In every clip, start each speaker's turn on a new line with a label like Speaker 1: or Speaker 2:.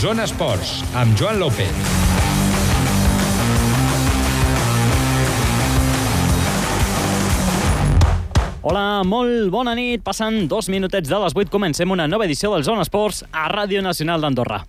Speaker 1: Zona Esports, amb Joan López.
Speaker 2: Hola, molt bona nit. Passen dos minutets de les 8. Comencem una nova edició del Zona Esports a Ràdio Nacional d'Andorra.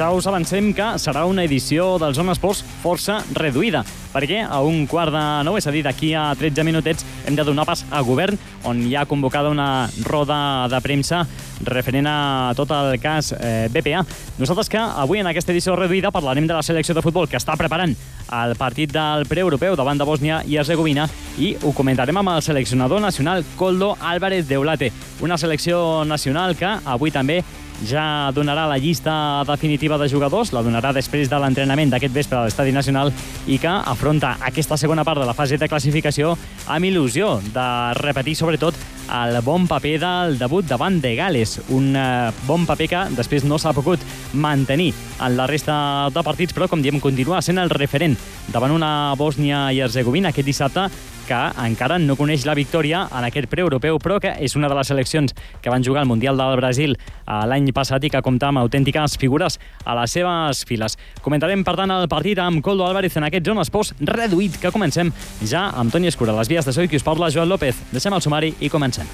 Speaker 2: Ja us avancem que serà una edició del Zona Esports força reduïda, perquè a un quart de nou, és a dir, d'aquí a 13 minutets, hem de donar pas a govern, on hi ha convocada una roda de premsa referent a tot el cas eh, BPA. Nosaltres que avui en aquesta edició reduïda parlarem de la selecció de futbol que està preparant el partit del preeuropeu davant de Bòsnia i Herzegovina i ho comentarem amb el seleccionador nacional Coldo Álvarez de Olate, una selecció nacional que avui també ja donarà la llista definitiva de jugadors, la donarà després de l'entrenament d'aquest vespre a l'Estadi Nacional i que afronta aquesta segona part de la fase de classificació amb il·lusió de repetir sobretot el bon paper del debut davant de Gales, un eh, bon paper que després no s'ha pogut mantenir en la resta de partits, però com diem continua sent el referent davant una Bòsnia i Herzegovina aquest dissabte que encara no coneix la victòria en aquest preeuropeu, però que és una de les seleccions que van jugar al Mundial del Brasil eh, l'any passat i que compta amb autèntiques figures a les seves files. Comentarem, per tant, el partit amb Coldo Álvarez en aquest Zona Esports reduït, que comencem ja amb Toni Escura. Les vies de so i qui us parla, Joan López. Deixem el sumari i comencem.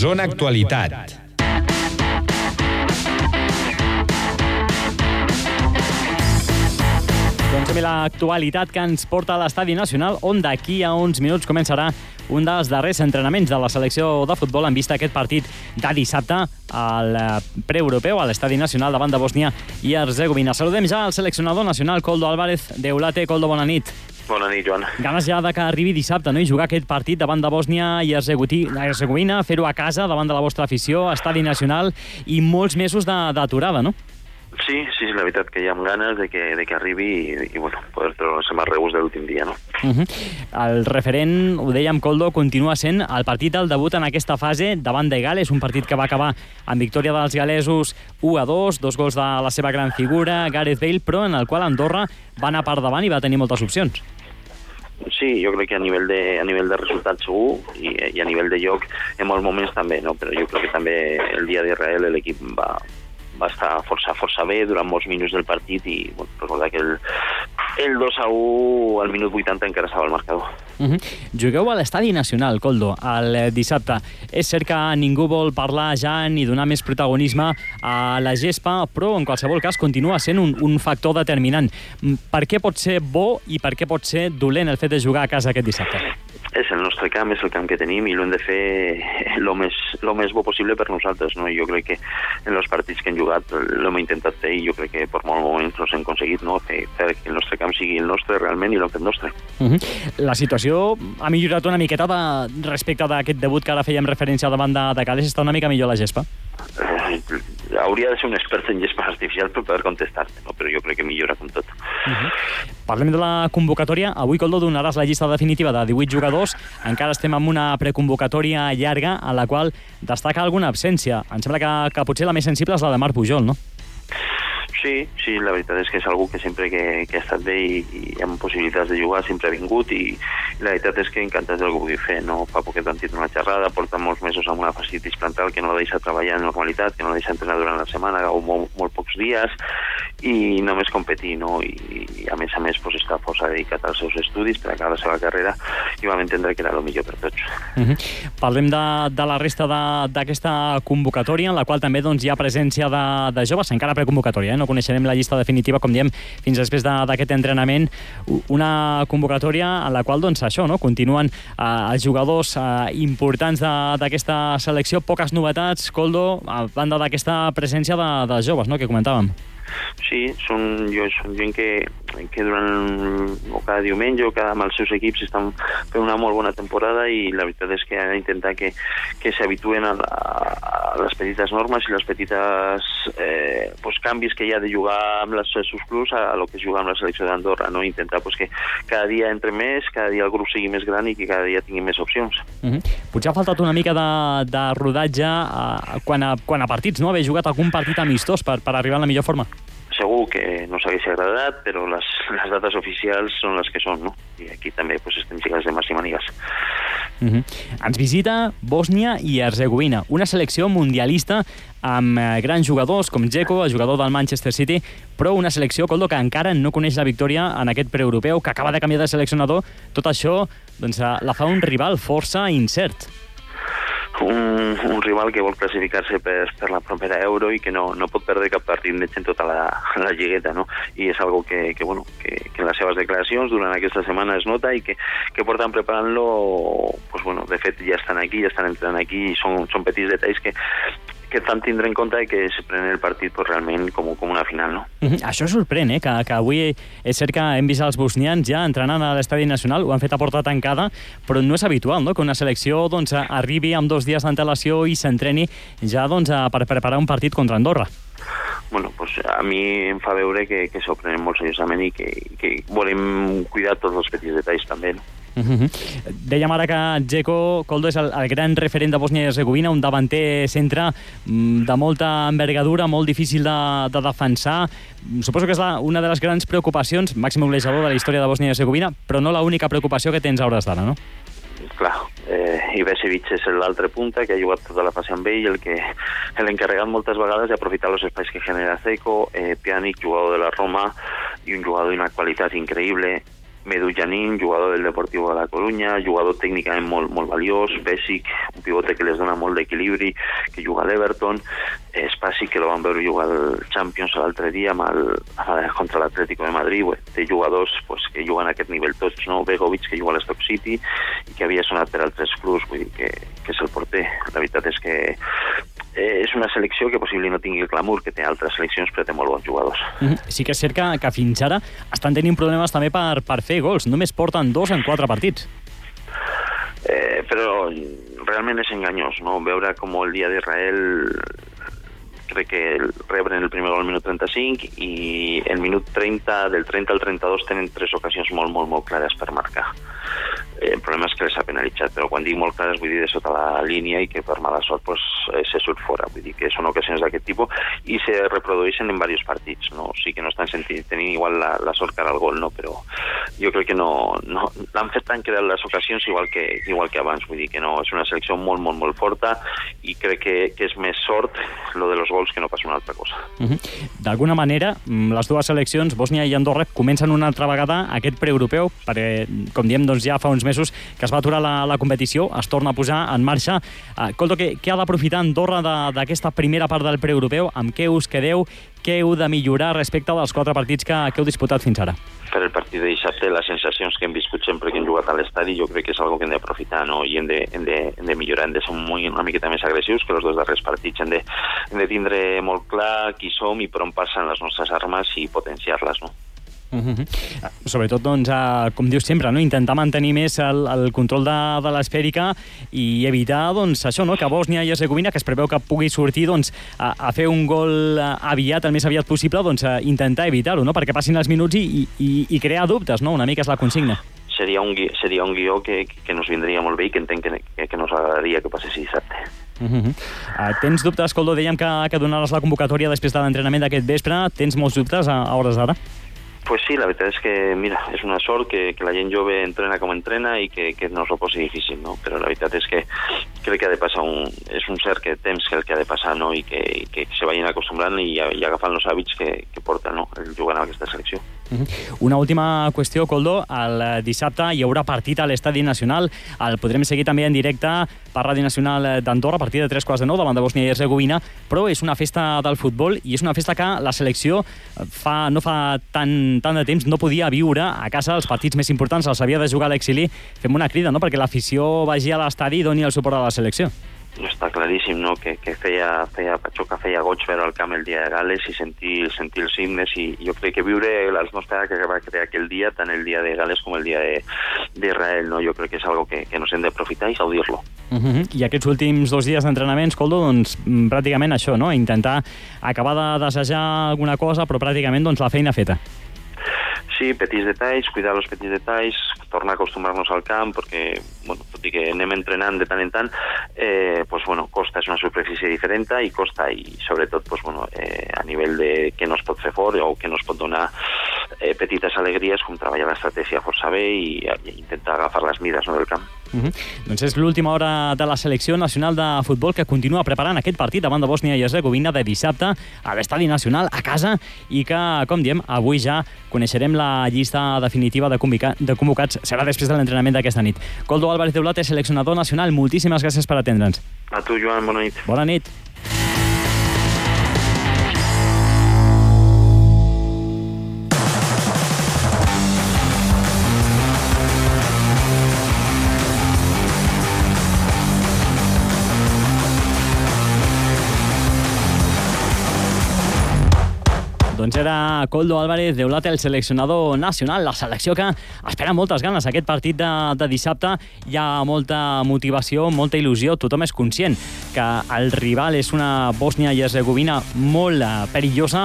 Speaker 1: Zona Actualitat.
Speaker 2: A l'actualitat que ens porta a l'Estadi Nacional, on d'aquí a uns minuts començarà un dels darrers entrenaments de la selecció de futbol en vista aquest partit de dissabte al preeuropeu a l'Estadi Nacional davant de Bòsnia i Herzegovina. Saludem ja al seleccionador nacional Coldo Álvarez de Ulate. Coldo, bona nit.
Speaker 3: Bona nit, Joan.
Speaker 2: Ganes ja de que arribi dissabte no? i jugar aquest partit davant de Bòsnia i Herzegovina, fer-ho a casa davant de la vostra afició, Estadi Nacional i molts mesos d'aturada, no?
Speaker 3: Sí, sí, la veritat que hi ha ganes de que, de que arribi i, i bueno, poder trobar-se amb els reus de l'últim dia, no?
Speaker 2: Uh -huh. El referent, ho dèiem, Coldo, continua sent el partit del debut en aquesta fase davant de Gales, un partit que va acabar amb victòria dels galesos 1 a 2, dos gols de la seva gran figura, Gareth Bale, però en el qual Andorra va anar per davant i va tenir moltes opcions.
Speaker 3: Sí, jo crec que a nivell de, a nivell de resultats segur i, i a nivell de joc en molts moments també, no? però jo crec que també el dia d'Israel l'equip va, va estar força, força bé durant molts minuts del partit i bueno, recordar que el, el 2 a 1 al minut 80 encara estava al marcador.
Speaker 2: Uh -huh. Jugueu a l'Estadi Nacional, Coldo, el dissabte. És cert que ningú vol parlar ja ni donar més protagonisme a la gespa, però en qualsevol cas continua sent un, un factor determinant. Per què pot ser bo i per què pot ser dolent el fet de jugar a casa aquest dissabte?
Speaker 3: Nostre camp, és el camp que tenim i l'hem de fer el més, lo més bo possible per nosaltres. No? Jo crec que en els partits que hem jugat l'hem intentat fer i jo crec que per molts moments no hem aconseguit no? fer, fer que el nostre camp sigui el nostre realment i l'hem fet nostre.
Speaker 2: Uh -huh. La situació ha millorat una miqueta de, respecte d'aquest debut que ara fèiem referència davant de, de Cales. Està una mica millor la gespa?
Speaker 3: Hauria de ser un expert en gespa artificial per poder contestar-te, no? però jo crec que millora com tot.
Speaker 2: Uh -huh. Parlem de la convocatòria. Avui, Coldo, donaràs la llista definitiva de 18 jugadors. Encara estem amb una preconvocatòria llarga a la qual destaca alguna absència. Em sembla que, que potser la més sensible és la de Marc Pujol, no?
Speaker 3: Sí, sí, la veritat és que és algú que sempre que, que ha estat bé i, i amb possibilitats de jugar sempre ha vingut i, i la veritat és que encantat del que pugui fer. No? Fa poquet han tingut una xerrada, porta molts mesos amb una facilitis plantal que no la deixa treballar en normalitat, que no la deixa entrenar durant la setmana, o molt, molt pocs dies, i només competir, no? I, i a més a més pues, està força dedicat als seus estudis per acabar la seva carrera i vam entendre que era el millor per tots.
Speaker 2: Uh -huh. Parlem de, de la resta d'aquesta convocatòria, en la qual també doncs, hi ha presència de, de joves, encara preconvocatòria, eh? no coneixerem la llista definitiva, com diem, fins després d'aquest entrenament, una convocatòria en la qual, doncs, això, no? continuen eh, els jugadors eh, importants d'aquesta selecció, poques novetats, Coldo, a banda d'aquesta presència de, de joves, no?, que comentàvem.
Speaker 3: Sí, són, jo, són gent que, que durant o cada diumenge o cada amb els seus equips estan fent una molt bona temporada i la veritat és que han d'intentar que, que s'habituen a, a, les petites normes i les petites eh, pues, canvis que hi ha de jugar amb els seus clubs a, a lo que és jugar amb la selecció d'Andorra, no? intentar pues, que cada dia entre més, cada dia el grup sigui més gran i que cada dia tingui més opcions.
Speaker 2: Mm -hmm. Potser ha faltat una mica de, de rodatge eh, quan, a, quan a partits, no? haver jugat algun partit amistós per, per arribar en la millor forma
Speaker 3: que no s'hagués agradat, però les, les dates oficials són les que són, no? I aquí també pues, estem lligats de màxima nigues.
Speaker 2: Uh -huh. Ens visita Bòsnia i Herzegovina, una selecció mundialista amb eh, grans jugadors com Dzeko, el jugador del Manchester City, però una selecció, Coldo, que encara no coneix la victòria en aquest preeuropeu, que acaba de canviar de seleccionador. Tot això doncs, eh, la fa un rival força incert
Speaker 3: un, un rival que vol classificar-se per, per la propera Euro i que no, no pot perdre cap partit més en tota la, la lligueta, no? I és algo que, que, bueno, que, que en les seves declaracions durant aquesta setmana es nota i que, que porten preparant-lo, pues, bueno, de fet ja estan aquí, ja estan entrant aquí i són, són petits detalls que, que tant tindre en compte que es pren el partit pues, realment com, com una final, no?
Speaker 2: Mm -hmm. Això sorprèn, eh? Que, que avui és cert que hem vist els bosnians ja entrenant a l'estadi nacional, ho han fet a porta tancada, però no és habitual, no?, que una selecció doncs, arribi amb dos dies d'antelació i s'entreni ja doncs, per preparar un partit contra Andorra
Speaker 3: bueno, pues a mi em fa veure que, que s'ho prenen molt seriosament i que, que volem cuidar tots els petits detalls també, no?
Speaker 2: Uh -huh. Dèiem ara que Dzeko Koldo és el, el gran referent de Bòsnia i Herzegovina, un davanter centre mm, de molta envergadura, molt difícil de, de defensar. Suposo que és la, una de les grans preocupacions, màxim golejador de la història de Bòsnia i Herzegovina, però no l'única preocupació que tens a hores d'ara, no?
Speaker 3: Clar, eh, Ivesevic és l'altre punta que ha jugat tota la fase amb ell, el que l'encarregat moltes vegades d'aprofitar els espais que genera Seco, eh, Pjanic, jugador de la Roma, i un jugador d'una qualitat increïble, Medu Janín, jugador del Deportivo de la Coruña, jugador tècnicament molt, molt valiós, Bèsic, un pivote que les dona molt d'equilibri, que juga a l'Everton, Spasi, que lo van veure jugar al Champions l'altre dia amb el, contra l'Atlético de Madrid, pues, té jugadors pues, que juguen a aquest nivell tots, no? Begovic, que juga a l'Stock City, i que havia sonat per altres clubs, vull dir que, que és el porter. La veritat és que eh, és una selecció que possiblement no tingui el clamur que té altres seleccions, però té molt bons jugadors.
Speaker 2: Mm -hmm. Sí que és cert que, que fins ara estan tenint problemes també per, per fer gols. Només porten dos en quatre partits.
Speaker 3: Eh, però realment és enganyós, no? Veure com el dia d'Israel crec que rebren el primer gol al minut 35 i el minut 30, del 30 al 32 tenen tres ocasions molt, molt, molt clares per marcar. Eh, el problema és que les ha penalitzat, però quan dic molt clares vull dir de sota la línia i que per mala sort pues, eh, se fora. Vull dir que són ocasions d'aquest tipus i se reprodueixen en diversos partits. No? O sigui que no estan sentint, tenint igual la, la sort que ara el gol, no? però jo crec que no, no l'han fet tan crear les ocasions igual que, igual que abans. Vull dir que no, és una selecció molt, molt, molt forta i crec que, que és més sort lo de los gols que no passa una altra cosa.
Speaker 2: Uh -huh. D'alguna manera, mm, les dues seleccions, Bòsnia i Andorra, comencen una altra vegada aquest preeuropeu, perquè, com diem, doncs ja fa uns mesos que es va aturar la, la competició, es torna a posar en marxa. Uh, Coldo, què, què ha d'aprofitar Andorra d'aquesta primera part del preeuropeu? Amb què us quedeu? Què heu de millorar respecte dels quatre partits que, que heu disputat fins ara?
Speaker 3: Per el partit de dissabte, les sensacions que hem viscut sempre que hem jugat a l'estadi, jo crec que és algo que hem d'aprofitar no? i hem de, hem, de, hem de millorar, hem de ser muy, una miqueta més agressius que els dos darrers partits. Hem de, hem de tindre molt clar qui som i per on passen les nostres armes i potenciar-les. No?
Speaker 2: Uh -huh. Sobretot, doncs, uh, com dius sempre, no? intentar mantenir més el, el control de, de l'esfèrica i evitar doncs, això, no? que Bòsnia i Herzegovina, que es preveu que pugui sortir doncs, a, a fer un gol aviat, el més aviat possible, doncs, a intentar evitar-ho, no? perquè passin els minuts i, i, i crear dubtes, no? una mica és la consigna
Speaker 3: seria un, guió, seria un guió que, que nos vindria molt bé i que entenc que, que, que nos agradaria que passés dissabte.
Speaker 2: Uh -huh. uh, tens dubtes, Coldo? Dèiem que, que donaràs la convocatòria després de l'entrenament d'aquest vespre. Tens molts dubtes a, a hores d'ara?
Speaker 3: Pues sí, la veritat és que, mira, és una sort que, que la gent jove entrena com entrena i que, que no s'ho posi difícil, no? Però la veritat és que crec que ha de passar un... és un cert que temps que el que ha de passar, no? I que, i que se vagin acostumbrant i, i agafant els hàbits que, que porta, no? El jugar en aquesta selecció.
Speaker 2: -huh. Una última qüestió, Coldo. El dissabte hi haurà partit a l'Estadi Nacional. El podrem seguir també en directe per Ràdio Nacional d'Andorra a partir de 3 quarts de 9 davant de Bòsnia i Herzegovina, però és una festa del futbol i és una festa que la selecció fa, no fa tant tant de temps no podia viure a casa els partits més importants, els havia de jugar a l'exili. Fem una crida, no?, perquè l'afició vagi a l'estadi i doni el suport a la selecció.
Speaker 3: Està claríssim no? que, que feia, feia, que feia goig veure al camp el dia de Gales i sentir, sentir els himnes i jo crec que viure l'atmosfera que va crear aquell dia, tant el dia de Gales com el dia d'Israel, no? jo crec que és algo que, que nos hem d'aprofitar i gaudir-lo.
Speaker 2: Uh -huh. I aquests últims dos dies d'entrenaments, Coldo, doncs mm, pràcticament això, no? intentar acabar de desejar alguna cosa, però pràcticament doncs, la feina feta
Speaker 3: sí, petits detalls, cuidar els petits detalls, tornar a acostumar-nos al camp, perquè, bueno, tot i que anem entrenant de tant en tant, eh, pues, bueno, Costa és una superfície diferent i Costa, i sobretot pues, bueno, eh, a nivell de què no es pot fer fort o què no es pot donar eh, petites alegries, com treballar l'estratègia força bé i, i intentar agafar les mides no, del camp.
Speaker 2: Uh -huh. Doncs és l'última hora de la selecció nacional de futbol que continua preparant aquest partit davant de Bòsnia i Herzegovina de dissabte a l'Estadi Nacional a casa i que, com diem, avui ja coneixerem la llista definitiva de, de convocats. Serà després de l'entrenament d'aquesta nit. Coldo Álvarez de Olate, seleccionador nacional, moltíssimes gràcies per atendre'ns.
Speaker 3: A tu, Joan, bona nit.
Speaker 2: Bona nit. Doncs era Coldo Álvarez de Olate, el seleccionador nacional, la selecció que espera moltes ganes aquest partit de, de dissabte. Hi ha molta motivació, molta il·lusió, tothom és conscient que el rival és una Bòsnia i Herzegovina molt eh, perillosa,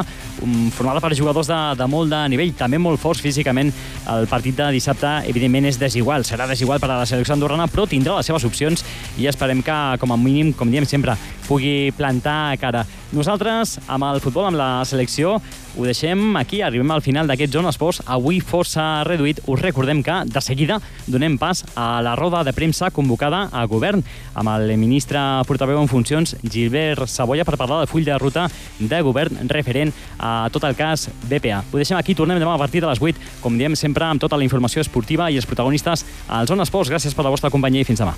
Speaker 2: formada per jugadors de, de molt de nivell, també molt forts físicament. El partit de dissabte, evidentment, és desigual, serà desigual per a la selecció andorrana, però tindrà les seves opcions i esperem que, com a mínim, com diem sempre, pugui plantar cara. Nosaltres, amb el futbol, amb la selecció, ho deixem aquí, arribem al final d'aquest Zona Esports, avui força reduït. Us recordem que, de seguida, donem pas a la roda de premsa convocada a govern amb el ministre portaveu en funcions, Gilbert Saboya, per parlar del full de ruta de govern referent a tot el cas BPA. Ho deixem aquí, tornem demà a partir de les 8, com diem sempre, amb tota la informació esportiva i els protagonistes al Zona Esports. Gràcies per la vostra companyia i fins demà.